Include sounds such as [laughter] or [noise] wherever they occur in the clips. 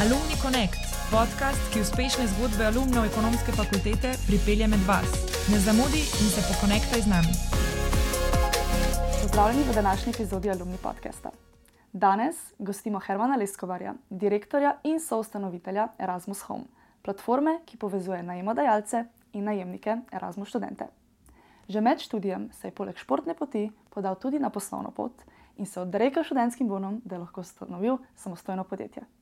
Alumni Connect, podcast, ki uspešne zgodbe alumnov ekonomske fakultete pripelje med vas. Ne zamudi in se pokonektaj z nami. Pozdravljeni v današnji epizodi Alumni podcasta. Danes gostimo Hermana Leskovarja, direktorja in soustanovitelja Erasmus Home, platforme, ki povezuje najemodajalce in najemnike Erasmus študente. Že med študijem se je poleg športne poti podal tudi na poslovno pot in se odrekel študentskim bonom, da je lahko ustanovil samostojno podjetje.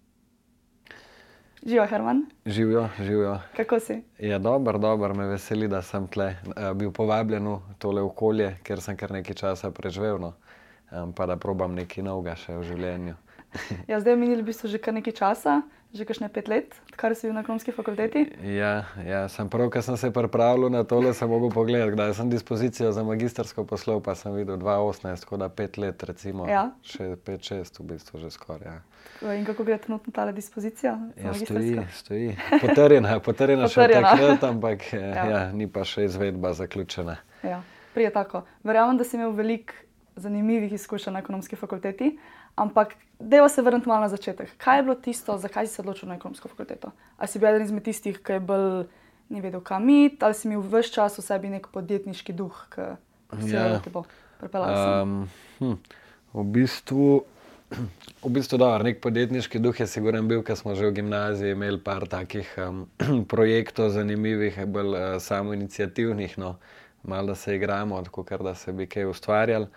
Živijo, Herman. Živijo, živijo. Kako si? Ja, dobro, dobro, me veseli, da sem tle uh, bil povabljen v tole okolje, ker sem kar nekaj časa preživel, no, um, pa da probam nekaj novega še v življenju. [laughs] ja, zdaj je minilo v bistvu že kar nekaj časa, že kakšne pet let, kar si bil na ekonomski fakulteti. Ja, ja sem prav, ker sem se pripravljal na tole, sem mogel pogledati, kdaj sem dispozicijo za magistrsko poslov, pa sem videl 2018, tako da pet let, recimo. Ja. Še pet, šest, v bistvu že skoraj. Ja. In kako gre trenutno ta dispozicija? Ja, stoji, stoji. Potrjena, potrjena še Potrjena. takrat, ampak ja. Ja. Ja, ni pa še izvedba zaključena. Ja, prije tako. Verjamem, da si imel veliko zanimivih izkušenj na ekonomski fakulteti, ampak deva se vrniti malo na začetek. Kaj je bilo tisto, zakaj si se odločil na ekonomsko fakulteto? Ali si bil eden izmed tistih, ki je bolj ni vedel, kam iti, ali si imel vse čas v sebi nek podjetniški duh, ki si ga te bo pripeljal? Um, hm, v bistvu, [clears throat] v bistvu dobro, nek podjetniški duh je siguren bil, ker smo že v gimnaziji imeli par takih um, [clears throat] projektov zanimivih, bolj uh, samoinicijativnih, no, malo da se igramo, tako da se bi kaj ustvarjali.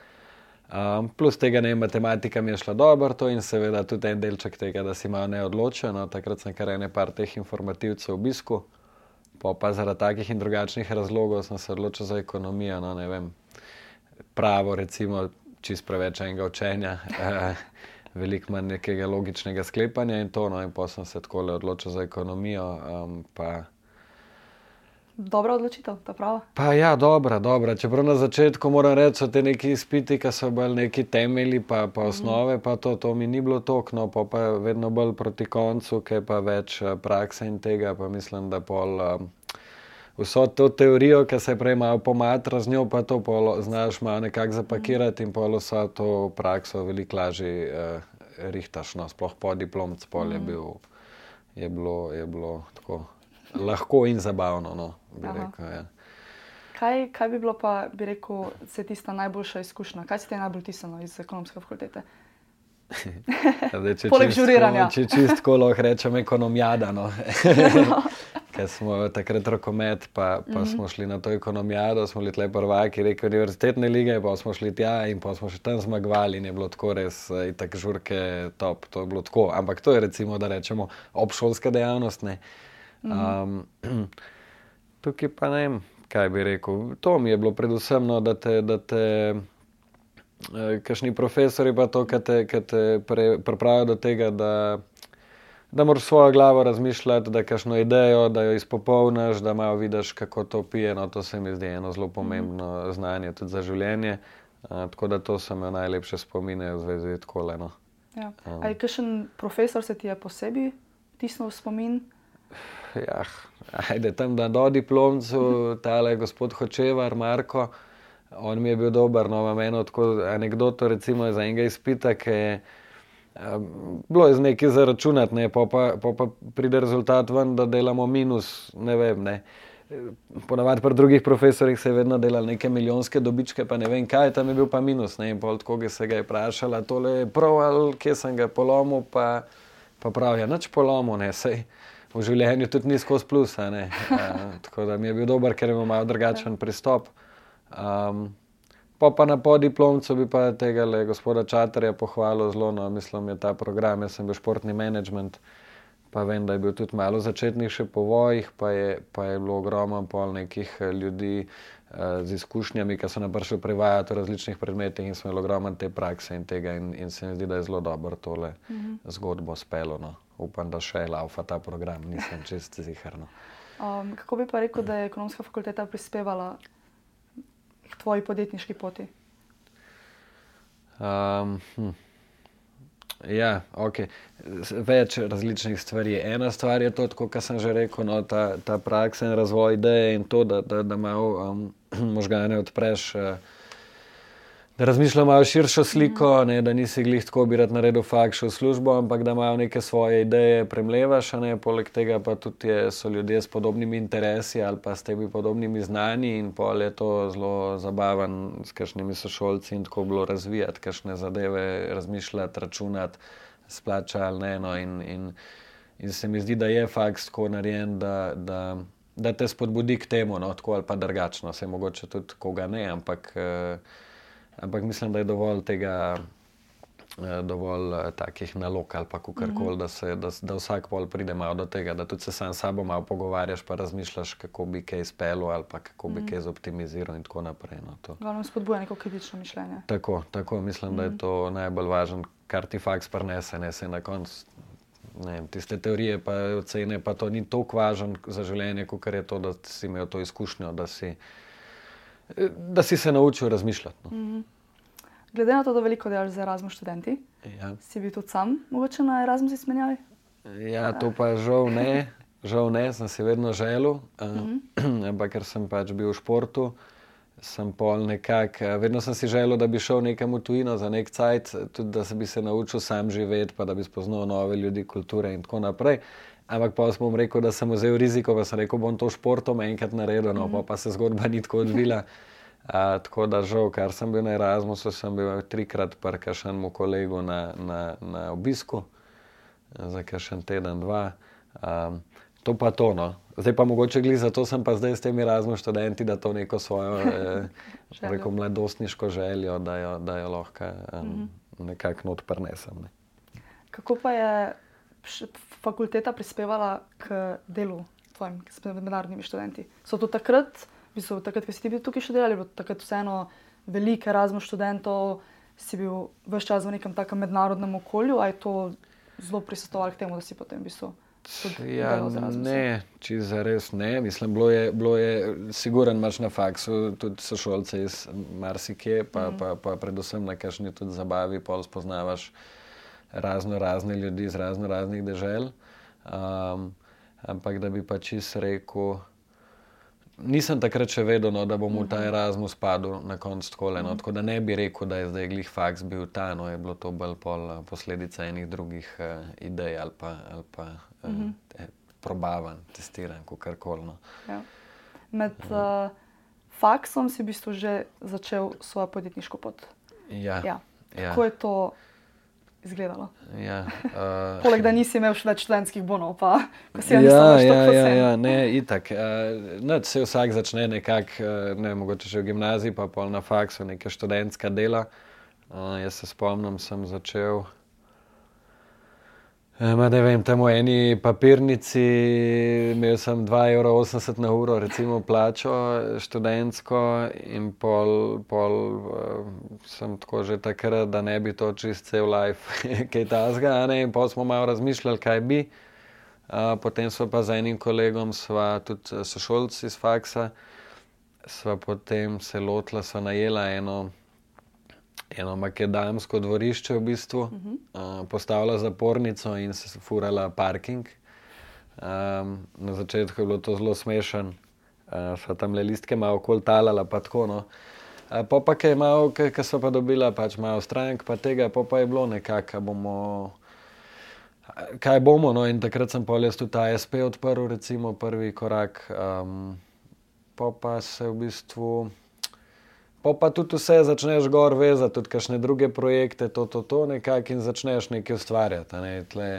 Um, plus tega, ne, matematika mi je šla dobro, to in seveda tudi en delček tega, da si malo neodločen. No, takrat sem kar ene par teh informativcev obiskal, pa, pa zaradi takih in drugačnih razlogov sem se odločil za ekonomijo. No, ne vem, pravo, recimo, čist preveč enega učenja, eh, veliko manj nekega logičnega sklepanja in to. No, in pa sem se tako odločil za ekonomijo. Um, pa, Dobra odločitev, ta prava. pa ja, dobra, dobra. Čeprav na začetku moram reči, so te neki izpiti, ki so bolj neki temelji, pa, pa osnove, pa to, to mi ni bilo toliko, no, pa, pa vedno bolj proti koncu, ki pa več eh, prakse in tega, pa mislim, da pol. Um, Vso to teorijo, ki se prej malo pomatra z njo, pa to polo, znaš malo nekako zapakirati in polo vso to prakso veliko lažje uh, rihtaš. No, sploh po diplomcu pol je, bil, je, bilo, je bilo tako lahko in zabavno. No, rekel, ja. Kaj, kaj bi bilo pa, bi rekel, se tista najboljša izkušnja? Kaj si ti najbolj tisano iz ekonomske fakultete? [laughs] Zdaj, če Poleg čistko- žuriranja. Če čistko lahko rečem ekonomijada. No. [laughs] [laughs] Ker smo takrat rokomet, pa, pa mm -hmm. smo šli na to ekonomijado, smo bili tle prvaki, reke univerzitetne lige, pa smo šli tja in pa smo še tam zmagovali in je bilo tako res, eh, itak žurke top, to je bilo tako. Ampak to je recimo, da rečemo, obšolska dejavnost. Ne. Um, [clears throat] tukaj pa ne vem, kaj bi rekel. To mi je bilo predvsem, no, da te. Da te Eh, Kakšni profesori pa to, ki te, ki te pre- pripravijo do tega, da, da moraš svojo glavo razmišljati, da kakšno idejo, da jo izpopolniš, da malo vidiš, kako to pije. No, to se mi zdi eno zelo pomembno znanje tudi za življenje. Uh, tako da to so me najlepše spomine v zvezi s tako no. Ja. Um. Ali kakšen profesor se ti je posebej tisnil v spomin? Ja, ajde tam na do diplomcu, tale gospod Hočevar, Marko. On mi je bil dober, no, imam eno tako anegdoto, recimo iz enega izpita, ki je um, bilo je z nekaj zaračunati, ne, pa, pa, pa, pa pride rezultat ven, da delamo minus, ne vem. Ne. Ponavadi pri drugih profesorjih se je vedno delali neke milijonske dobičke, pa ne vem kaj, tam je bil pa minus. Ne, in pol tako, se ga je vprašala, tole je prav ali kje sem ga polomil, pa, pa pravi, ja, nič polomil, ne, sej. V življenju tudi ni skozi plus. Uh, [laughs] tako da mi je bil dober, ker ima malo drugačen pristop. Um, pa, pa na podiplomcu bi pa tega le gospoda Čatarja pohvalil zelo, no, mislim, je ta program, jaz sem bil športni management, pa vem, da je bil tudi malo začetnih še povojih, pa je, pa je bilo ogromno pol nekih eh, ljudi uh, z izkušnjami, ki so nam prišli prevajati o različnih predmetih in smo imeli ogromno te prakse in tega in, in se mi zdi, da je zelo dobro tole mm -hmm. zgodbo spelo. No. Upam, da še laufa ta program, nisem čest ziharno. Um, kako bi pa rekel, da je ekonomska fakulteta prispevala k tvoji podjetniški poti? Um, hm. Ja, okay. Več različnih stvari. Ena stvar je to, kot sem že rekel, no, ta, ta praksa in razvoj ideje in to, da, da, da malo um, [clears throat] možgane odpreš, uh, da razmišlja malo širšo sliko, ne, da nisi glih tako bi rad naredil faks v službo, ampak da imajo neke svoje ideje, premlevaš, ne, poleg tega pa tudi je, so ljudje s podobnimi interesi ali pa s temi podobnimi znanji in pol je to zelo zabaven s kakšnimi sošolci in tako bilo razvijati, kakšne zadeve, razmišljati, računati, splača ali ne. No, in, in, in se mi zdi, da je faks tako narejen, da, da, da te spodbudi k temu, no, tako ali pa drugačno, se mogoče tudi koga ne, ampak. Uh, Ampak mislim, da je dovolj tega, eh, dovolj uh, takih nalog ali pa kar koli, mm -hmm. da, da, da vsak pol pride malo do tega, da tudi se sam s sabo malo pogovarjaš, pa razmišljaš, kako bi kaj izpelo ali kako bi mm -hmm. kaj zoptimiziral in tako naprej. No, Glavno spodbuja neko kritično mišljenje. Tako, tako mislim, mm -hmm. da je mhm. to najbolj važno, kar ti faks prenese, ne se na koncu. Ne, tiste teorije, pa ocene, pa to ni tako važno za življenje, kot je to, da si imel to izkušnjo, da si, da si se naučil razmišljati. No. Mm -hmm. Glede na to, da veliko delaš z Erasmus študenti, ja. si bil tudi sam, mogoče na Erasmus izmenjavi? Ja, to pa žal ne, žal ne, sem si vedno želel, uh -huh. [clears throat] ampak ker sem pač bil v športu, sem pol nekako, vedno sem si želel, da bi šel nekam v tujino za nek cajt, tudi da se bi se naučil sam živeti, pa da bi spoznal nove ljudi, kulture in tako naprej. Ampak pa sem rekel, da sem vzel riziko, pa sem rekel, bom to športom enkrat naredil, no, uh -huh. pa, pa se zgodba ni tako odvila. A, tako da, žal, kar sem bil na Erasmusu, sem bil trikrat prka še enemu kolegu na, na, na obisku, za kar še en teden, dva. A, to pa to. No. Zdaj pa mogoče gli, zato sem pa zdaj s temi Erasmus študenti, da to neko svojo [laughs] eh, rekel, mladostniško željo, da jo, da jo lahko um, mm -hmm. nekako not prenesem. Ne. Kako pa je fakulteta prispevala k delu tvojim, s mednarodnimi študenti? So to takrat? v bistvu, takrat, ko si bil tukaj še delal, je bilo takrat vseeno veliko razno študentov, si bil vse čas v nekem takem mednarodnem okolju, ali je to zelo prisostovalo k temu, da si potem v bistvu. Ja, ne, če za res ne. Mislim, bilo je, bilo je siguren, imaš na faksu tudi sošolce iz marsikje, pa, mm. pa, pa predvsem na kakšni tudi zabavi, pol spoznavaš razno razne ljudi iz razno raznih dežel. Um, ampak da bi pa čist rekel, nisem takrat še vedel, no, da bom v ta mhm. Erasmus padel na koncu tako le. No, mhm. tako da ne bi rekel, da je zdaj glih faks bil ta, no je bilo to bolj pol, uh, posledica enih drugih uh, idej ali pa, ali pa uh, mm -hmm. te, probavan, testiran, kar koli. No. Ja. Med uh, faksom si v bistvu že začel svojo podjetniško pot. Ja. Ja. Ja. Kako je to? Izgledalo. Ja, uh, [laughs] Poleg tega nisi imel več članskih bonov, pa si jih ja, ja, ja, ja, ne, itak. Uh, se vsak začne nekako, uh, ne, mogoče že v gimnaziji, pa pol na faksu, neka študentska dela. Uh, jaz se spomnim, sem začel. Ma, da vem, tam v eni papirnici imel sem 2,80 evra na uro, recimo plačo študentsko, in pol, pol uh, sem tako že takrat, da ne bi to čist cel life, [laughs] kaj ta zga. In pol smo malo razmišljali, kaj bi. Uh, potem smo pa z enim kolegom, sva tudi sošolci iz faksa, sva potem se lotila, sva najela eno eno makedamsko dvorišče, v bistvu, uh -huh. uh, postavila zapornico in se furala parking. Um, na začetku je bilo to zelo smešen, uh, so tam le listke malo okoli talala, pa tako. No. Uh, pa pa kaj malo, ki so pa dobila, pač malo strank, pa tega, pa pa je bilo nekako, bomo. Kaj bomo, no, in takrat sem jaz tudi ASP odprl, recimo prvi korak, um, pa pa se v bistvu. Pa pa tudi vse začneš gor vezati, tudi kakšne druge projekte, to, to, to nekako in začneš nekaj ustvarjati. Ne? Tle,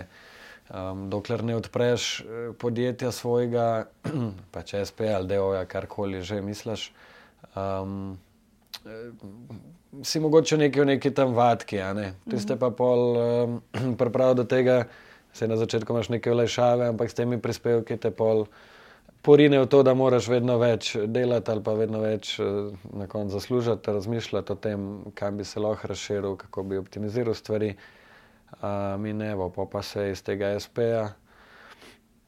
um, dokler ne odpreš eh, podjetja svojega, [clears throat] pač SP ali DOJ, karkoli že misliš, um, si mogoče nekaj v neki tam vatki. Ne? Tiste pa pol [clears throat] um, priprav do tega, se na začetku imaš neke olajšave, ampak s temi prispevki te pol porine v to, da moraš vedno več delati ali pa vedno več eh, na koncu zaslužiti, razmišljati o tem, kam bi se lahko razširil, kako bi optimiziral stvari. Uh, mi ne pa, pa se iz tega SP-ja.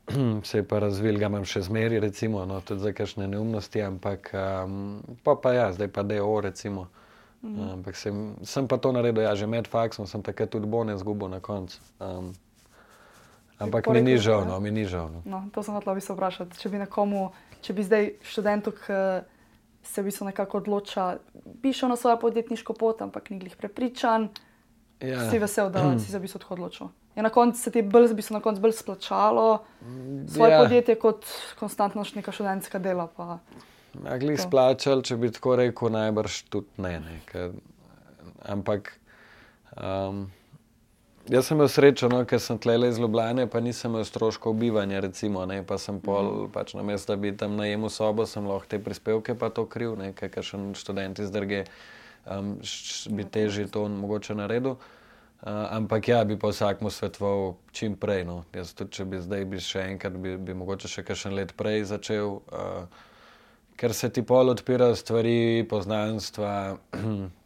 [clears throat] Se je pa razvil, ga imam še zmeri, recimo, no, tudi za kakšne neumnosti, ampak um, pa, pa ja, zdaj pa DO, recimo. Mm. Ampak sem, sem pa to naredil, ja, že med faksom sem takrat tudi bone zgubil na koncu. Um, Ampak mi ni žal, no, no, to sem hotel bi se vprašati. Če bi nekomu, če bi zdaj študentu, ki se v bistvu nekako odloča, piše na svojo podjetniško pot, ampak ni glih prepričan. Ja. Si vesel, da si se v bistvu tako odločil. Je na koncu se ti bolj, v bistvu na koncu bolj splačalo svoje Ja. podjetje kot konstantno neka študentska dela. Pa. Mogli To. splačali, če bi tako rekel, najbrž tudi ne. ne ker, ampak um, jaz sem imel srečo, no, ker sem tlele iz Ljubljane, pa nisem imel stroškov bivanja, recimo, ne, pa sem pol, pač na mestu, da bi tam najemal sobo, sem lahko te prispevke pa to kriv, ne, ker še študenti iz druge um, š- bi težje to mogoče naredil. Uh, ampak ja, bi pa vsakmu svetoval čim prej. No. Jaz tudi, če bi zdaj bi še enkrat, bi, bi mogoče še kakšen let prej začel. Uh, ker se ti pol odpirajo stvari, poznanstva, [clears throat]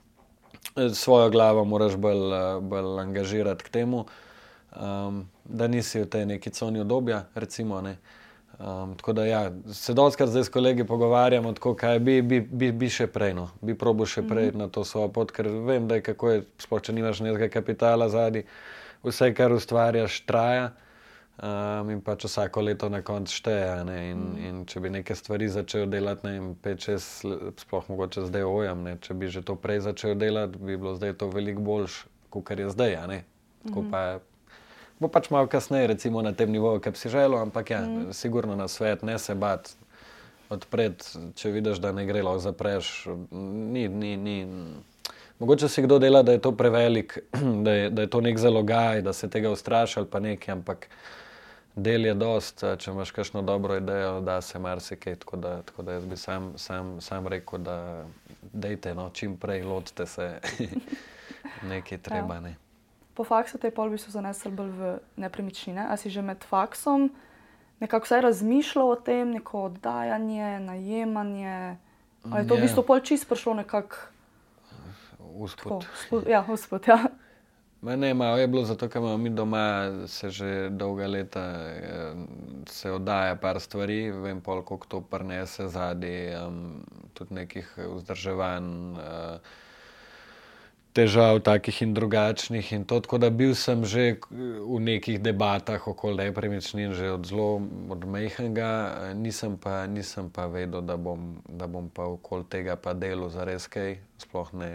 svojo glavo moraš bolj, eh, bolj angažirati k temu, um, da nisi v tej neki coni obdobja. Recimo, ne. um, tako da ja, se doskrat zdaj s kolegi pogovarjamo, tako kaj bi, bi, bi, bi še prej, no. bi probo še prej na to svojo pot, ker vem, da je kako je, sploh če nimaš nekega kapitala zadnji, vse, kar ustvarjaš, traja. Um, in pač vsako leto na koncu šteje. ne, In, mm. in če bi neke stvari začel delati, ne vem, 5-6, sploh mogoče zdaj ojam, ne, če bi že to prej začel delati, bi bilo zdaj to veliko boljš, kot je zdaj. a ne. Tako pa. Bo pač malo kasneje, recimo na tem nivoju, ki bi si želel, ampak ja, mm. sigurno na svet, ne se bat. Odpred, če vidiš, da ne gre, lahko zapreš. Ni, ni, ni. Mogoče si kdo dela, da je to prevelik, [clears throat] da je, da je to nek zalogaj, da se tega ustraši ali pa nekaj, ampak del je dost, eh, če imaš kakšno dobro idejo, da se marsikaj. Tako da, tako da jaz bi sam, sam, sam rekel, da dejte, no, čim prej lotite se [laughs] nekaj treba. Ne. Po faksu te pol v bistvu zanesel bolj v nepremičnine. A si že med faksom nekako vsaj razmišljal o tem, neko oddajanje, najemanje? Ali je to v Ja. bistvu pol čist prišlo nekako Uspod. tako? spo- Ja, uspod, ja. Ma ne, malo je bilo zato, ker imamo mi doma se že dolga leta eh, se oddaja par stvari, vem pol, koliko to prenese zadnji, um, tudi nekih vzdrževanj, uh, težav takih in drugačnih in to, tako da bil sem že v nekih debatah okoli nepremičnin že od zelo od mehanga, eh, nisem pa, nisem pa vedel, da bom, da bom pa okoli tega pa delal zares kaj, sploh ne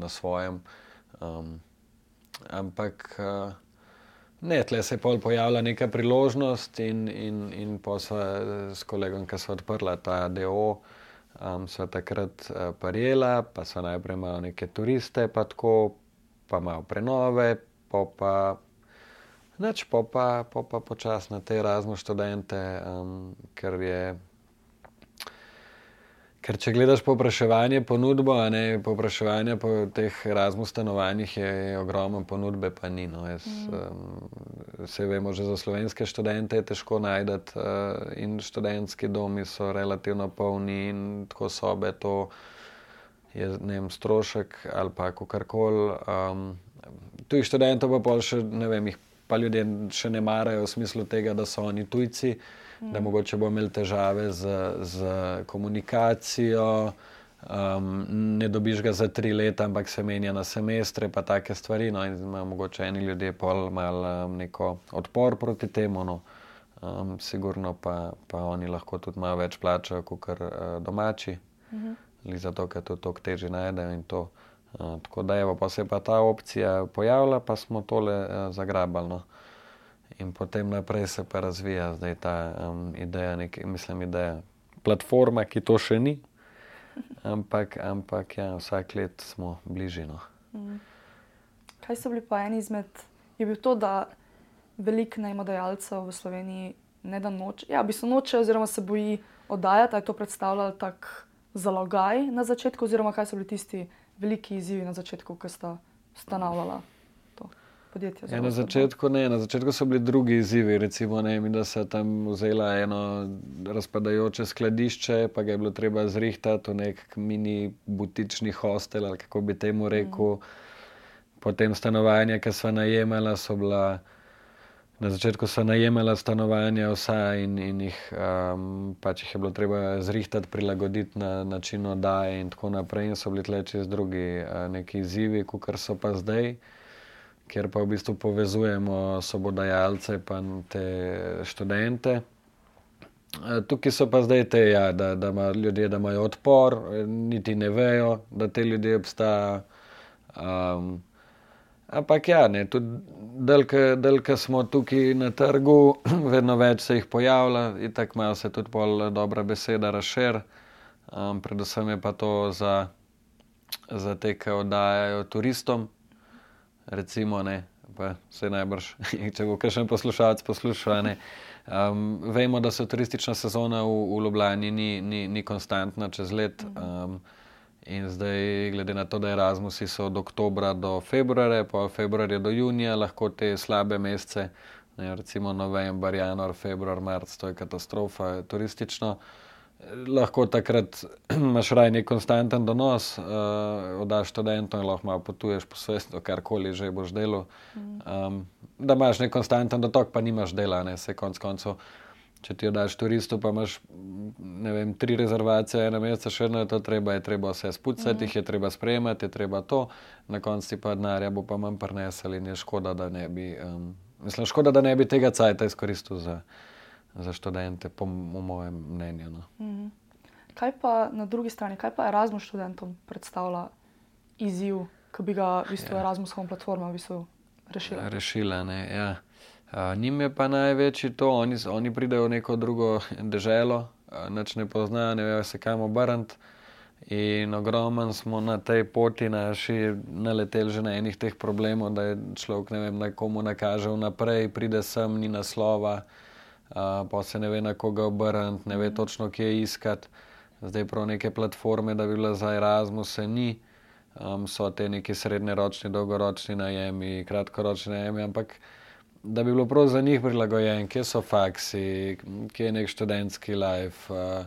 na svojem. Um, ampak uh, ne, tle se je pol pojavila neka priložnost in, in, in pa sva eh, s kolegom, ki so odprla ta DO, um, sva takrat uh, parjela, pa so najprej malo neke turiste, pa tako, pa malo prenove, pa pa. Noč pa pa, pa, pa počasi na te razne študente, um, ker je. Ker če gledaš povpraševanje, ponudbo, a ne povpraševanje po teh Erasmus stanovanjih, je, je ogromno ponudbe, pa ni. No. Jaz, um, vse vemo, že za slovenske študente je težko najti, uh, in študentski domi so relativno polni, in tako sobe, to je ne vem, strošek ali pa karkoli. Um, tujih študentov pa pol še ne vem, jih pa ljudje še ne marajo v smislu tega, da so oni tujci mm. da mogoče bo imel težave z, z komunikacijo. Um, ne dobiš ga za tri leta, ampak se menja na semestre, pa take stvari. No, in ima mogoče eni ljudje pol malo um, neko odpor proti temu. No. Um, sigurno pa, pa oni lahko tudi malo več plačajo kot uh, domači, Mhm. ali zato, ker to tako teže najdejo in to. Uh, tako da evo, pa se je pa ta opcija pojavila, pa smo tole uh, zagrabali. No. In potem naprej se pa razvija zdaj ta um, ideja, nek, mislim, ideja, platforma, ki to še ni, ampak, ampak ja, vsak let smo bližino. Kaj so bili pa eni izmed, je bil to, da veliko najmodajalcev v Sloveniji ne da noč, ja, v bistvu noče, oziroma se boji oddajati, ali je to predstavljalo tak zalogaj na začetku, oziroma kaj so bili tisti veliki izzivi na začetku, ko sta stanavljala to podjetje. Ja, oziroma na začetku ne, na začetku so bili drugi izzivi, recimo, ne, da so tam vzela eno razpadajoče skladišče, pa ga je bilo treba zrihtati v nek mini butični hostel, ali kako bi temu rekel. Potem stanovanja, ki so najemala, so bila. Na začetku so najemala stanovanja vsa in, in jih um, pač jih je bilo treba zrihtati, prilagoditi na način oddaje in tako naprej. In so bili tle čez drugi uh, neki izzivi, kot so pa zdaj, kjer pa v bistvu povezujemo sobodajalce in te študente. Tukaj so pa zdaj te, ja, da, da imajo ljudje, da imajo odpor, niti ne vejo, da te ljudje obstajajo. Um, ampak ja, ne, tudi delka smo tukaj na trgu, [clears throat] vedno več se jih pojavlja in tako malo se tudi pol dobra beseda razšir. Um, predvsem je pa to za, za te, ki oddajajo turistom, recimo, ne, pa se najbrž, [laughs] če bo kakšen poslušalec poslušal. Um, vemo, da se turistična sezona v, v Ljubljani ni, ni, ni konstantna čez let. Um, in zdaj, glede na to, da Erasmusi od oktobra do februarja, pa od februarja do junija, lahko te slabe mesece, ne, recimo november, januar, februar, marc, to je katastrofa turistično lahko takrat [clears throat] imaš raj nek konstanten donos, uh, oddaš študentom in lahko malo potuješ po svetu, karkoli že boš delal. Um, da imaš nek konstanten dotok, pa nimaš dela, ne se konc koncev. Če ti oddaš turistu, pa imaš vem, tri rezervacije, ena meseca, še eno je to treba, je treba vse spucati, jih mm. je treba sprejemati, je treba to, na koncu pa denarja bo pa manj prenesel in je škoda, da ne bi, um, mislim, škoda, da ne bi tega cajta izkoristil za za študente, po mojem mnenju. No. Mhm. Kaj pa na drugi strani, kaj pa Erasmus študentom predstavlja izziv, ki bi ga v bistvu ja. Erasmus Home platforma v bistvu rešila? Rešila, ne. Ja. Nim je pa največji to, oni, oni pridejo v neko drugo državo, noč ne poznajo, ne vejo se kam obrniti. In ogromno smo na tej poti naši naleteli že na enih teh problemov, da je človek ne vem, komu nakaže vnaprej, pride sem, ni naslova pa se ne ve, na koga obrniti, ne ve mhm. točno, kje iskati. Zdaj prav neke platforme, da bi bila za Erasmus, se ni. Um, so te neki srednjeročni, dolgoročni najemi, kratkoročni najemi, ampak da bi bilo prav za njih prilagojen, kje so faksi, kje je nek študentski life uh,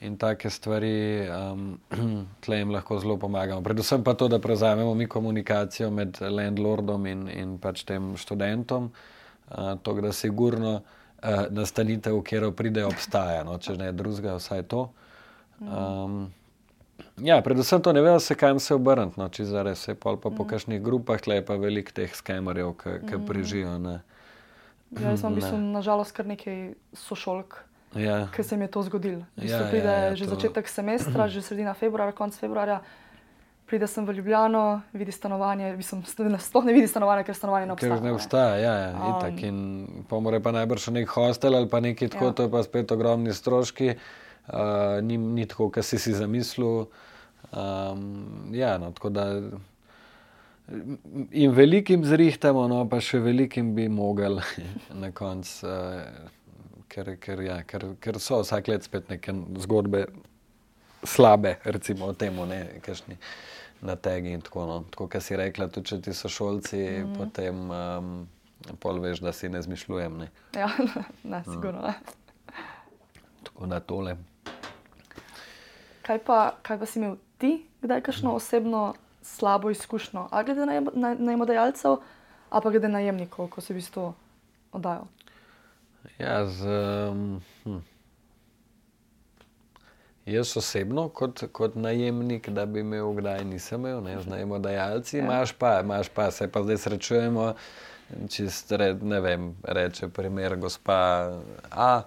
in take stvari, um, [clears throat] tle jim lahko zelo pomagamo. Predvsem pa to, da prevzamemo mi komunikacijo med landlordom in, in pač tem študentom, uh, to, da sigurno uh, nastanitev, kjer pridejo, obstaja, no, če ne drugega, vsaj to. Um, ja, predvsem to ne vejo, se kam se obrniti, no, če zares se pa po mm. kakšnih grupah, le pa veliko teh skemerjev, ki mm. prežijo. Ne. Ja, jaz sem bil nažalost kar nekaj sošolk. Ja. Ker se mi je to zgodilo. Ja, pride ja, ja, že to... začetek semestra, že sredina februarja, konc februarja pride sem v Ljubljano, vidi stanovanje, mislim, sploh ne vidi stanovanja, ker stanovanje ne obstaja. Ker ne obstaja, ja, ja um, itak. In pomore pa najbrž nek hostel ali pa nekaj tako, ja. to je pa spet ogromni stroški, uh, ni, ni tako, kar si si zamislil. Um, ja, no, tako da. In velikim zrihtamo, no pa še velikim bi mogli [laughs] na koncu, uh, ker, ker, ja, ker, ker so vsak let spet neke zgodbe slabe, recimo o tem, ne, kakšni. Uh, na tegi in tako naprej. No. Tako, kot si rekla, tudi če ti so šolci, mm -hmm. potem um, pol veš, da si ne zmišljujem. Ne? Ja, [laughs] ne, sigurno. Ne. Tako da tole. Kaj pa, kaj pa si imel ti, kdaj kakšno osebno slabo izkušnjo, ali glede najmodajalcev, ali pa glede najemnikov, ko si v bistvu oddajal? Ja, z. Um, hm. Jaz osebno, kot, kot najemnik, da bi imel, kdaj nisem imel, ne znamo dajalci, ja. imaš pa, imaš pa, se pa zdaj srečujemo. Čist, ne vem, reče primer gospa A,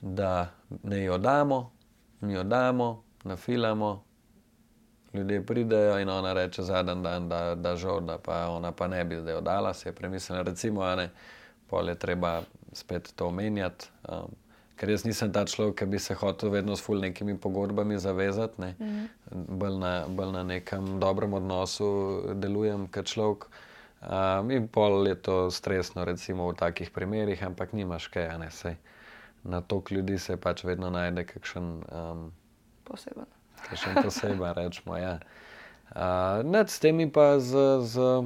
da ne jo damo, mi jo damo, nafilamo, ljudje pridejo in ona reče zadnji dan, da, da žal, da pa ona pa ne bi zdaj oddala, se je premislila, recimo, ne, pol je treba spet to omenjati. Um, ker jaz nisem ta človek, ki bi se hotel vedno s fulnimi pogodbami zavezati. Ne. Mm. Bolj, na, bolj na nekem dobrem odnosu delujem kot človek. Um, in pol je to stresno, recimo v takih primerih, ampak nimaš kaj, ne sej. Na to ljudi se pač vedno najde kakšen um, poseben. Kakšen [laughs] poseben, rečemo. Ja. Uh, nad temi pa z. z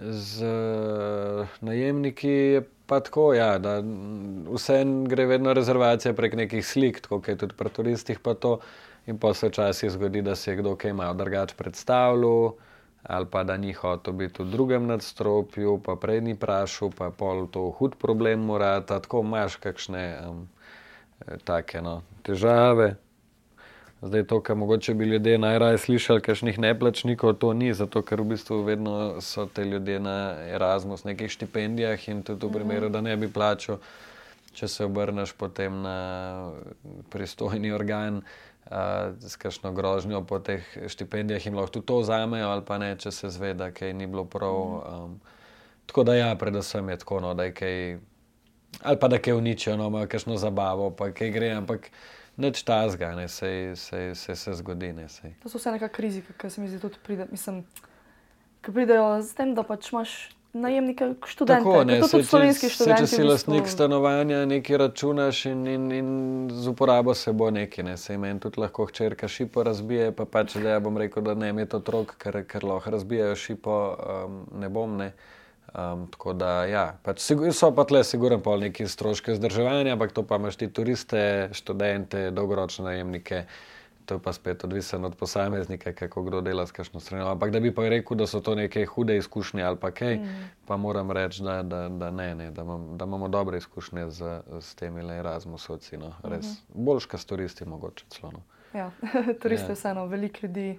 Z najemniki je pa tako, ja, da vse gre vedno rezervacija prek nekih slik, tako kot je tudi pri turistih. In pa se včasih zgodi, da se je kdo kaj malo drugače predstavljal, ali pa da ni hotel biti v drugem nadstropju, pa prej ni prašil, pa pol to hud problem mora, tako imaš kakšne um, take no, težave. Zdaj, to, kar mogoče bi ljudje najraje slišali, kakšnih neplačnikov, to ni, zato ker v bistvu vedno so te ljudje na Erasmus, nekih štipendijah in tudi v primeru, da ne bi plačal, če se obrneš potem na pristojni organ. Uh, s kakšno grožnjo po teh štipendijah jim lahko tudi to vzamejo, ali pa ne, če se zveda, da ni bilo prav. Um, tako da, ja, predvsem je tako, no, da je kaj, ali pa da kaj uničijo, no, imajo kakšno zabavo, pa kaj gre, ampak neč ta zga, ne, se, se, se, se zgodi. Ne, to so vse neka krizi, ki se mi zdi tudi pride, mislim, ki pridejo z tem, da pač imaš najemnike, študente. Tako, ne, se, če, se, če si lastnik stanovanja, nekaj računaš in, in, in z uporabo se bo nekaj. Ne. Se meni tudi lahko hčerka šipo razbije, pa pač da ja bom rekel, da ne je to otrok, ker, ker lahko razbijajo šipo, um, ne bom. Ne. Um, tako da, ja, pač so pa tle, siguren, pol neki stroški vzdrževanja, ampak to pa imaš ti turiste, študente, dolgoročne najemnike to je pa spet odvisno od posameznika, kako kdo dela s kakšno stran. Ampak da bi pa rekel, da so to neke hude izkušnje ali pa kaj, mm. pa moram reči, da, da, da ne, ne da, mam, da imamo dobre izkušnje z, z temi Erasmusovci. No. Res mm -hmm. boljška s turisti, mogoče celo. No. Ja, [laughs] turisti ja. vseeno, veliko ljudi.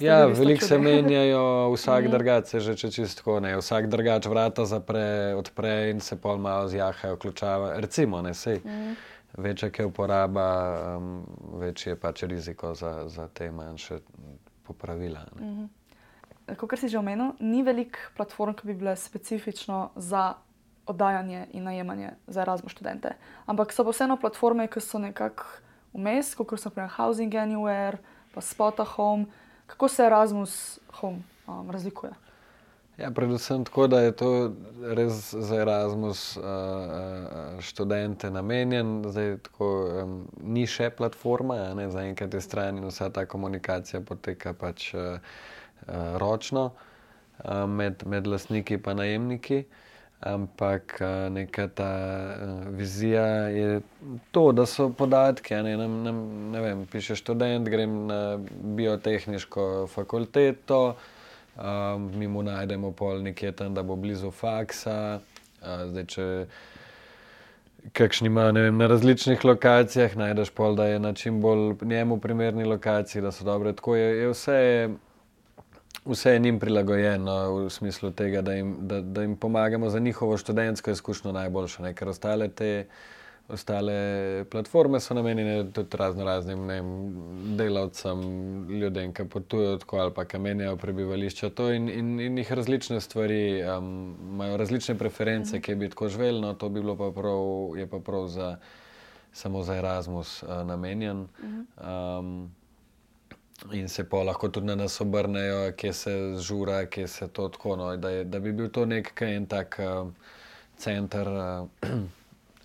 Ja, veliko se menjajo, vsak mm. drugač je že čisto ne. Vsak drugač vrata zapre, odpre in se pol malo zjahajo, ključava. Recimo, ne sej. Mm večja je uporaba, um, večji je pač riziko za, za te manjše popravila. Mm -hmm. Kot si že omenil, ni veliko platform, ki bi bile specifično za oddajanje in najemanje za Erasmus študente. Ampak so pa vseeno platforme, ki so nekako vmes, kot so naprimer Housing Anywhere, pa Spota Home. Kako se Erasmus Home um, razlikuje? Ja, predvsem tako, da je to res za Erasmus uh, uh, študente namenjen. Zdaj, tako, um, ni še platforma, ne, za enkrat je stran in vsa ta komunikacija poteka pač uh, uh, ročno uh, med, med lastniki in najemniki. Ampak neka ta uh, vizija je to, da so podatki. Ne, ne, ne, ne vem, piše študent, grem na biotehniško fakulteto. Um, mi mu najdemo pol nekje tam, da bo blizu faksa. Uh, zdaj, če kakšni ima vem, na različnih lokacijah, najdeš pol, da je na čim bolj njemu primerni lokaciji, da so dobre. Tako je, je vse. Vse je njim prilagojeno v smislu tega, da jim, da, da jim pomagamo za njihovo študentsko izkušnjo najboljše, ne? ker ostale te Ostale platforme so namenjene tudi razno raznim ne, delavcem, ljudem, ki potujejo tako ali pa kamenjajo prebivališče. In, in, in jih različne stvari, um, imajo različne preference, mm. ki bi tako živeli, no to bi bilo pa prav, je pa prav za, samo za Erasmus uh, namenjen. Mm. Um, in se pa lahko tudi na nas obrnejo, kje se žura, kje se to tako. No, da, je, da bi bil to nek en tak uh, center. Uh,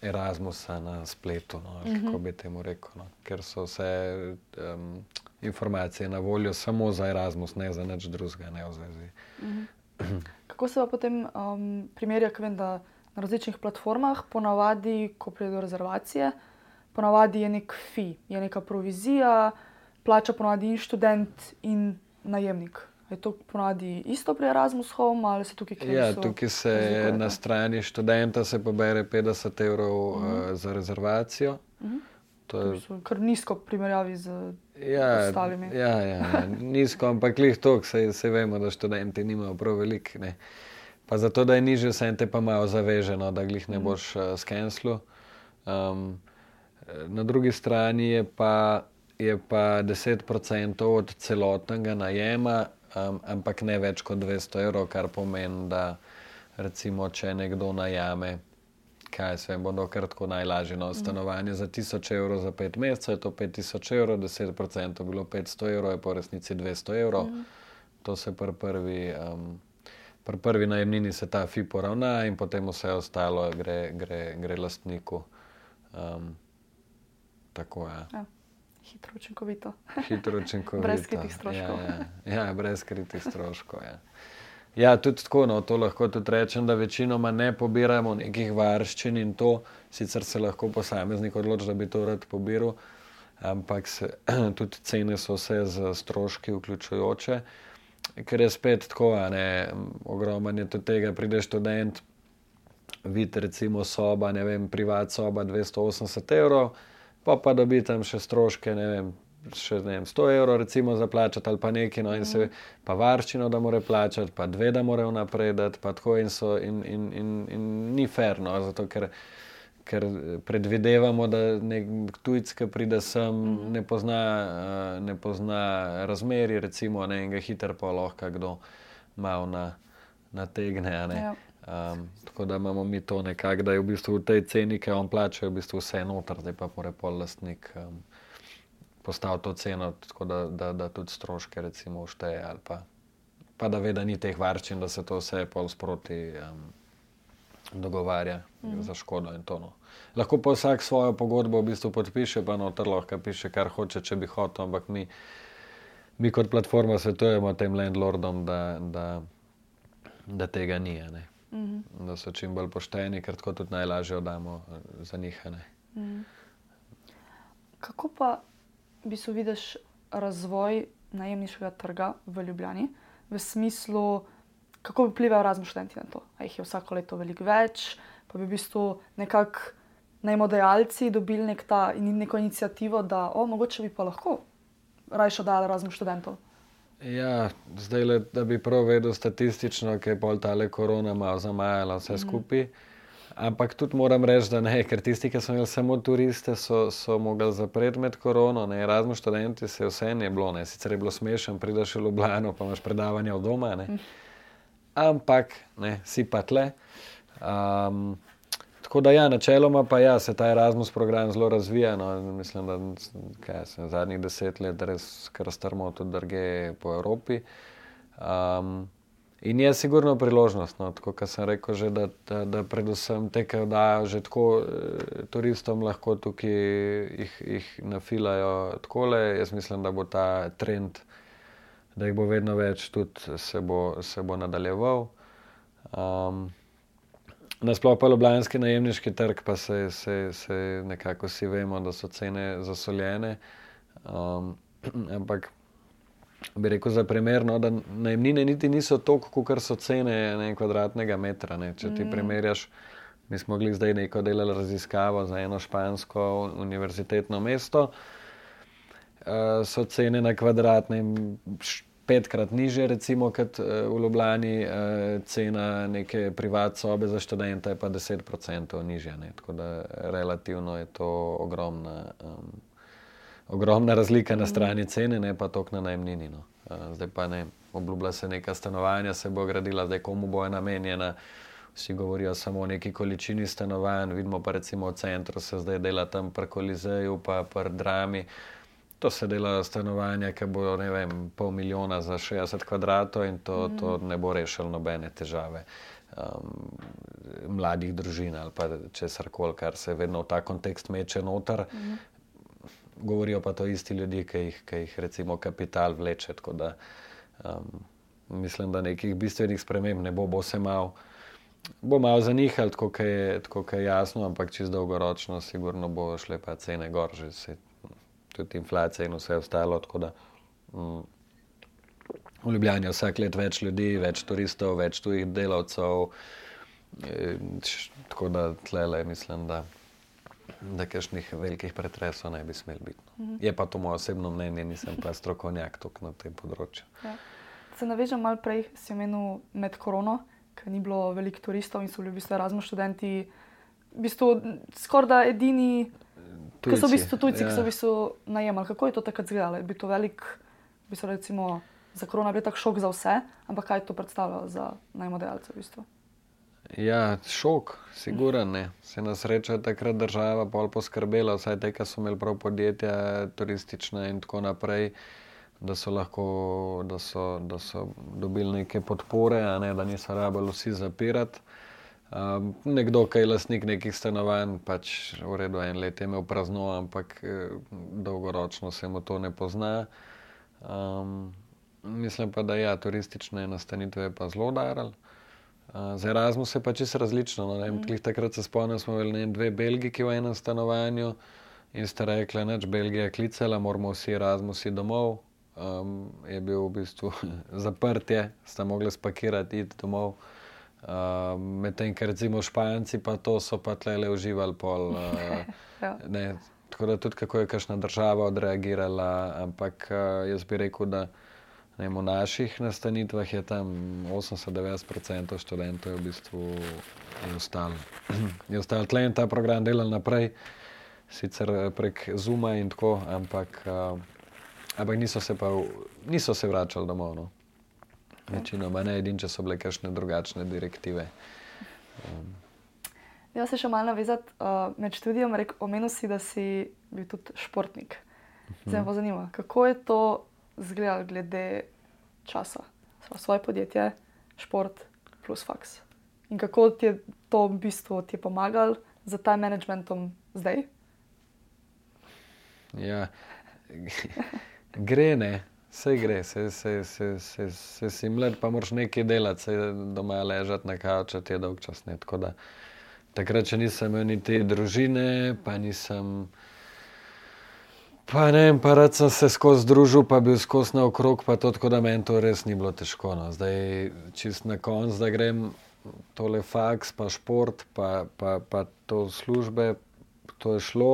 Erasmusa na spletu, no, uh -huh. kako bi temu rekel, no, ker so vse um, informacije na voljo samo za Erasmus, ne za nič drugega, ne v zvezi. Uh -huh. kako se pa potem um, primerja, vem, da na različnih platformah, ponavadi, ko pride do rezervacije, ponavadi je nek fi, je neka provizija, plača ponavadi in študent in najemnik. Je to ponadi isto pri Erasmus Home ali se tukaj kaj ja, tukaj se razlikujete? na strani študenta se pobere 50 evrov uh -huh. uh, za rezervacijo. Uh -huh. To je kar nizko v primerjavi z ja, ostalimi. Ja, ja, ja. nizko, ampak klih to, se, se vemo, da študenti nimajo prav veliko. Pa zato, da je nižje, se te pa malo zaveženo, da jih ne boš uh, skenslu. Um, na drugi strani je pa, je pa 10% od celotnega najema um, ampak ne več kot 200 evrov, kar pomeni, da recimo, če nekdo najame, kaj se bo kratko najlažje na no, stanovanje za 1000 evrov za 5 mesecev, je to 5000 evrov, 10% je bilo 500 evrov, je po resnici 200 evrov. Mm. To se pri prvi. Um, Pri prvi najemnini se ta fi poravna, in potem vse ostalo gre, gre, gre lastniku. Um, tako je. Ja hitro, učinkovito. Hitro, učinkovito. [laughs] brez kritih stroškov. Ja, ja. ja brez kritih stroškov. Ja. Ja, tudi tako, no, to lahko tudi rečem, da večinoma ne pobiramo nekih varščin in to, sicer se lahko posameznik odloči, da bi to rad pobiral, ampak se, [clears throat] tudi cene so vse z stroški vključujoče, ker je spet tako, ne, ogromen je tudi tega, prideš študent, vidi recimo soba, ne vem, privat soba 280 evrov pa pa dobi tam še stroške, ne vem, še ne vem, 100 evrov, recimo, za plačati ali pa nekaj, no in se pa varščino, da mora plačati, pa dve, da mora vnapredati, pa tako in so, in, in, in, in ni ferno, zato ker. ker predvidevamo, da nek tujec, ki pride sem, -hmm. ne, pozna, uh, ne pozna razmeri, recimo, ne, in ga hitro pa lahko kdo malo na, nategne. Ja. Um, tako da imamo mi to nekako, da je v bistvu v tej ceni, ki jo on plača, v bistvu vse noter, zdaj pa mora pol lastnik um, postaviti to ceno, tako da, da, da tudi stroške recimo všteje ali pa, pa da ve, da ni teh varčin, da se to vse pol sproti. Um, dogovarja mm. za škodo in tono. Lahko pa vsak svojo pogodbo v bistvu podpiše, pa noter lahko piše, kar hoče, če bi hotel, ampak mi, mi kot platforma svetujemo tem landlordom, da, da, da tega ni, mm -hmm. da so čim bolj pošteni, ker tako tudi najlažje oddamo eh, za njih. Mm. Kako pa bi se vidiš razvoj najemniškega trga v Ljubljani v smislu, kako bi vplivali Erasmus študenti na to. A jih je vsako leto veliko več, pa bi v bistvu nekako najmodajalci dobili nek ta, neko inicijativo, da o, mogoče bi pa lahko rajšo dali Erasmus študentov. Ja, zdaj, le, da bi prav vedel statistično, kaj je pol tale korona malo zamajala vse mm. skupaj. Ampak tudi moram reči, da ne, ker tisti, ki so imeli samo turiste, so, so mogli zapreti med korono, ne, razmo študenti, se vse ne je bilo, ne. sicer je bilo smešno, prideš v Ljubljano, pa imaš predavanje od doma. Mm ampak ne, si pa tle. Um, tako da, ja, načeloma pa ja, se ta Erasmus program zelo razvija. No, mislim, da kaj, sem, zadnjih deset let res kar strmo tudi druge po Evropi. Um, in je sigurno priložnost, no, tako kot sem rekel, že, da, da, da predvsem te, ki dajo že tako eh, turistom, lahko tukaj jih, jih nafilajo tako. Jaz mislim, da bo ta trend da jih bo vedno več, tudi se bo, se bo nadaljeval. Um, Nasplošno pa Ljubljanski najemniški trg, pa se, se, se nekako vsi vemo, da so cene zasoljene. Um, [clears throat] ampak bi rekel za primer, no, da najemnine niti niso toliko, kot so cene ne, kvadratnega metra. Ne. Če ti mm. primerjaš, mi smo bili zdaj neko delali raziskavo za eno špansko univerzitetno mesto. Uh, so cene na kvadratnem petkrat niže, recimo, kot uh, v Ljubljani, uh, cena neke privatne sobe za študente je pa 10% nižja. Ne? Tako da relativno je to ogromna, um, ogromna razlika na strani cene, ne pa toliko na najemnini. No. Uh, zdaj pa ne, obljublja se neka stanovanja, se bo gradila, zdaj komu bo namenjena. Vsi govorijo samo o neki količini stanovanj, vidimo pa recimo v centru, se zdaj dela tam pri Kolizeju, pa pri Drami. To se dela stanovanja, ki bo ne vem, pol milijona za 60 kvadratov in to, mm. to ne bo rešilo nobene težave um, mladih družin ali pa česar koli, kar se vedno v ta kontekst meče noter. Mm. Govorijo pa to isti ljudje, ki jih, ki jih recimo kapital vleče. Da, um, mislim, da nekih bistvenih sprememb ne bo, bo se malo. Bo malo zanihal, tako je, je jasno, ampak čez dolgoročno, sigurno bo šle pa cene gor, že se tudi inflacija in vse ostalo. Da, um, v Ljubljani je vsak let več ljudi, več turistov, več tujih delavcev. In, tako da tlele mislim, da, da kakšnih velikih pretresov ne bi smel biti. No. Mhm. Je pa to moje osebno mnenje, nisem pa strokovnjak na tem področju. Ja. Se navežem malo prej, si omenil med korono, ker ni bilo veliko turistov in so bili v bistvu razmo študenti. V bistvu skoraj da edini Ki so v bistvu tujci, ja. ki so v bistvu najemali. Kako je to takrat izgledalo? Je bil to velik, bi se recimo za korona bil tak šok za vse, ampak kaj je to predstavljalo za najmodajalce v bistvu? Ja, šok, siguren ne. Se na srečo je takrat država pol poskrbela, vsaj te, ki so imeli prav podjetja, turistične in tako naprej, da so lahko, da so, da so dobili neke podpore, ne, da niso rabili vsi zapirati. Um, nekdo, ki je lastnik nekih stanovanj, pač v redu en let je imel prazno, ampak eh, dolgoročno se mu to ne pozna. Um, mislim pa, da ja, turistične nastanitve je pa zelo daral. Uh, za Erasmus je pač čisto različno. No, mm. Takrat se spomnim, smo imeli dve Belgiji, ki v enem stanovanju in sta rekla, da je Belgija klicala, moramo vsi Erasmusi domov. Um, je bil v bistvu [laughs] zaprtje, sta mogli spakirati, iti domov. Uh, Medtem, ker recimo Španci pa to so pa tle uživali pol. Uh, [laughs] ne, tako da tudi kako je kakšna država odreagirala, ampak uh, jaz bi rekel, da Ne, v naših nastanitvah je tam 80-90% študentov je v bistvu ostalo. [clears throat] Je ostalo tle in ta program delal naprej, sicer eh, prek Zuma in tako, ampak, uh, ampak niso, se pa, niso se vračali domov. No. Večinoma ne, edin, če so bile kakšne drugačne direktive. Um. Ja, se še malo navezati uh, med študijem. Omenil si, da si bil tudi športnik. Zdaj me zanima, kako je to izgledalo glede časa, svoje podjetje, šport plus faks. In kako ti je to v bistvu pomagalo za ta managementom zdaj? Ja, [laughs] gre ne. Vse gre, se, se, se, se, se si mlad, pa moraš nekaj delati, se doma ležati na kavču, ti je dolg čas. Ne, da, takrat, če nisem imel niti družine, pa nisem. Pa ne, pa rad sem se skozi družil, pa bil skozi naokrog, pa to tako da meni to res ni bilo težko. No. Zdaj, čist na koncu, da grem tole faks, pa šport, pa, pa, pa to službe, to je šlo.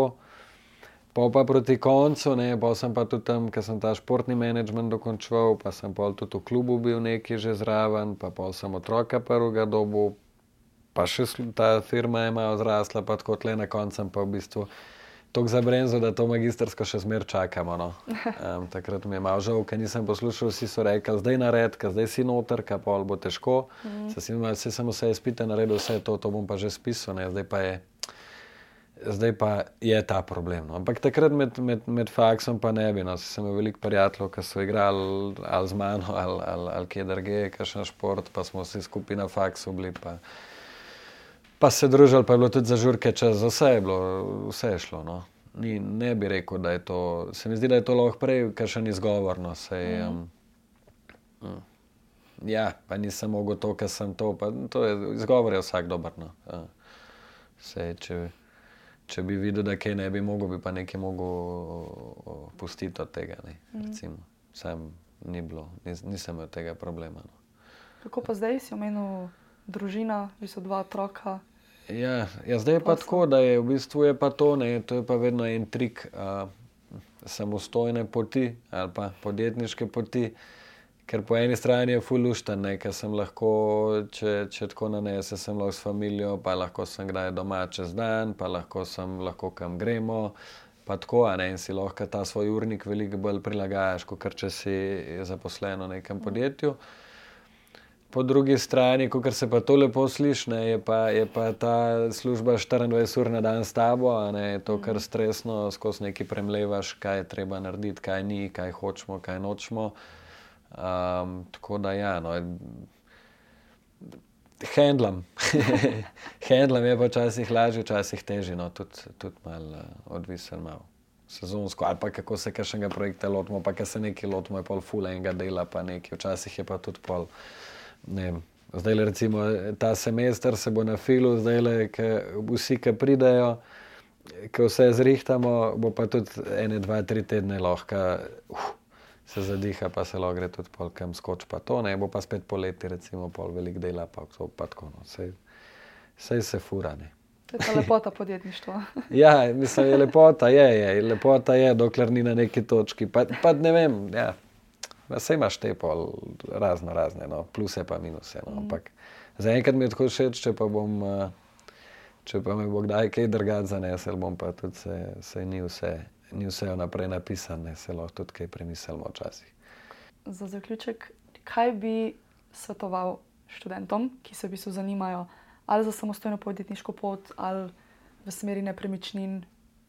Pa pa proti koncu, ne, pa sem pa tudi tam, ker sem ta športni menedžment dokončal, pa sem pa tudi v klubu bil neki že zraven, pa pa sem otroka prvega dobu, pa še ta firma je malo zrasla, pa tako tle na koncu pa v bistvu tako zabrenzo, da to magistrsko še zmer čakamo. No. [laughs] Um, takrat mi je malo žal, ker nisem poslušal, vsi so rekli, zdaj nared, ker zdaj si noter, ker pa bo težko. Mm. Se sem vse izpite naredil, vse to, to bom pa že spisal, ne, zdaj pa je zdaj pa je ta problem. No. Ampak takrat med, med, med faksom pa ne bi. No. Sem imel veliko prijateljev, ki so igrali ali z mano ali, ali, ali kje drugje, kakšen šport, pa smo vsi skupaj na faksu bili. Pa, pa se družili, pa je bilo tudi za žurke čas, vse je bilo, vse je šlo. No. Ni, ne bi rekel, da je to. Se mi zdi, da je to lahko prej, kar še ni zgovorno. Sej, um, um, ja, pa nisem mogel to, kar sem to. to je, izgovor je vsak dober. No. Uh, sej, če, če bi videl, da kaj ne bi mogel, bi pa nekaj mogel pustiti od tega. Mm. Sam ni bilo, nis, nisem imel tega problema. No. Kako pa zdaj si omenil družina, vi so dva otroka? Ja, ja, zdaj je pa tako, da je v bistvu je pa to, ne, to je pa vedno en trik uh, samostojne poti ali pa podjetniške poti. Ker po eni strani je fulušten, ker sem lahko, če, če tako nanese, sem lahko s familijo, pa lahko sem kdaj doma čez dan, pa lahko sem lahko kam gremo. Pa tako, ne in si lahko ta svoj urnik veliko bolj prilagajaš, kot če si zaposlen v nekem podjetju. Po drugi strani, ko se pa to lepo sliši, je, je pa ta služba 24 ur na dan s tabo, ne je to kar stresno, skozi neki premlevaš, kaj je treba narediti, kaj ni, kaj hočemo, kaj nočemo. Um, tako da, ja, no, handlam. [laughs] handlam je pa včasih lažje, včasih težje, no, tudi tud malo uh, odvisen, malo sezonsko. Ali pa kako se kakšnega projekta lotimo, pa kaj se nekaj lotimo, je pol full enega dela, pa nekaj, včasih je pa tudi pol. Ne, zdaj, le, recimo, ta semester se bo na filu, zdaj le, vsi, ki pridejo, ki vse zrihtamo, bo pa tudi ene, dva, tri tedne lahko. Uh, se zadiha, pa se lahko gre tudi polkem skoč, pa to ne bo pa spet poleti, recimo pol velik dela, pa to pa tako. No. Sej, sej se furane. To je lepota podjetništva. [laughs] ja, mislim, je lepota je, je, lepota je, dokler ni na neki točki. Pa, pa ne vem, ja. Vse imaš te pol razno razne, no. pluse pa minuse. No. Mm. Ampak zaenkrat mi je tako všeč, če pa bom, eh, če pa me bo kdaj kaj drgati zanesel, bom pa tudi se, se ni vse ni vse vnaprej napisano, se lahko tudi kaj premislimo včasih. Za zaključek, kaj bi svetoval študentom, ki se v bistvu zanimajo ali za samostojno podjetniško pot, ali v smeri nepremičnin,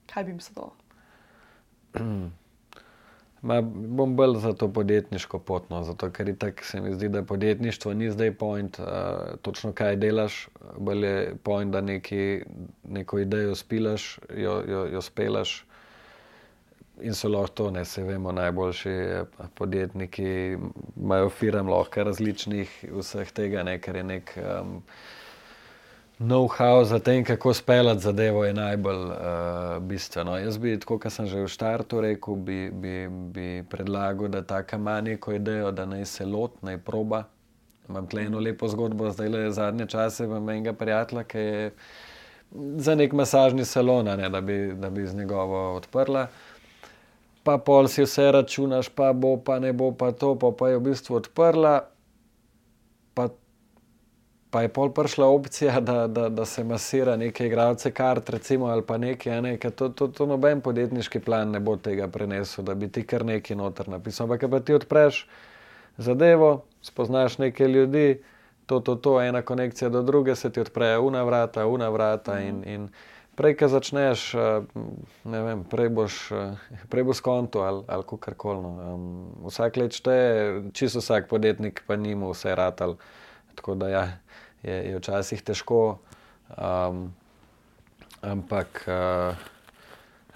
kaj bi jim svetoval? [clears throat] Ma, bom bolj za to podjetniško pot, no, zato ker tako se mi zdi, da podjetništvo ni zdaj point, uh, točno kaj delaš, bolj je point, da neki, neko idejo spilaš, jo, jo, jo spelaš in so lahko to, ne se vemo, najboljši eh, podjetniki, imajo firm lahko različnih vseh tega, ne, ker je nek um, know-how za tem, kako speljati zadevo, je najbolj uh, bistveno. Jaz bi, tako kot sem že v štartu rekel, bi, bi, bi predlagal, da ta kamen neko idejo, da naj se lot, naj proba. Imam tle eno lepo zgodbo, zdaj le zadnje čase, imam enega prijatelja, ki je za nek masažni salon, ne, da, bi, da bi z njegovo odprla. Pa pol si vse računaš, pa bo, pa ne bo, pa to, pa, pa je v bistvu odprla. Pa, pa je pol prišla opcija, [laughs] da, da, da se masira neke igralce kart, recimo, ali pa nekaj, ne, to, to, to noben podjetniški plan ne bo tega prenesel, da bi ti kar nekaj noter napisal. Ampak, pa ti odpreš zadevo, spoznaš nekaj ljudi, to, to, to, ena konekcija do druge, se ti odprejo una vrata, una vrata in, in prej, ko začneš, eh, ne vem, prej boš, eh, prej boš konto ali, ali kar koli. No. Vsak let šteje, čisto vsak podjetnik pa nima vse ratal. Tako da ja, je, je včasih težko, um, ampak, uh,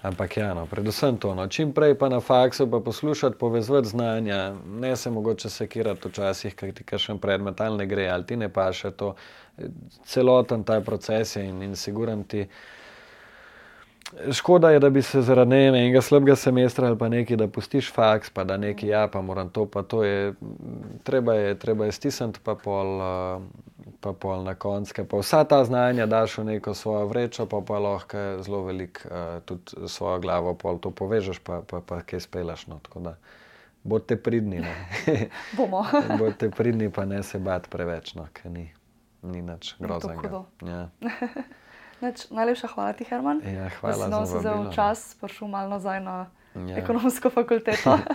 ampak ja, no, predvsem to. No. Čim prej pa na faksu pa poslušati, povezati znanja, ne se mogoče sekirati včasih, ker ti kakšen predmet ali ne gre, ali ti ne paše to. Celoten ta proces je in, in siguran ti. Škoda je, da bi se zaradi ne vem, enega slabega semestra ali pa nekaj, da pustiš faks, pa da nekaj, ja, pa moram to, pa to je. Treba je, treba je stisniti, pa pol, uh, pa pol na koncu, pa vsa ta znanja daš v neko svojo vrečo, pa pa lahko zelo velik uh, tudi svojo glavo pol to povežeš, pa, pa, pa kaj spelaš. No, tako da bodite pridni. No. [laughs] Bomo. [laughs] bodite pridni, pa ne se bat preveč, no, ker ni, ni nič groznega. hudo. Ja. [laughs] Neč, najlepša hvala ti, Herman. Ja, da hvala si nam vzel vabilo. čas, prišel malo nazaj na Ja. ekonomsko fakulteto. [laughs]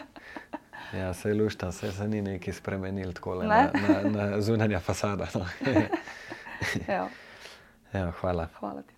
Ja, se je lušta, se, se ni nekaj spremenil tako le Ne? na, na, na zunanja fasada. No. [laughs] ja, ja, hvala. hvala ti.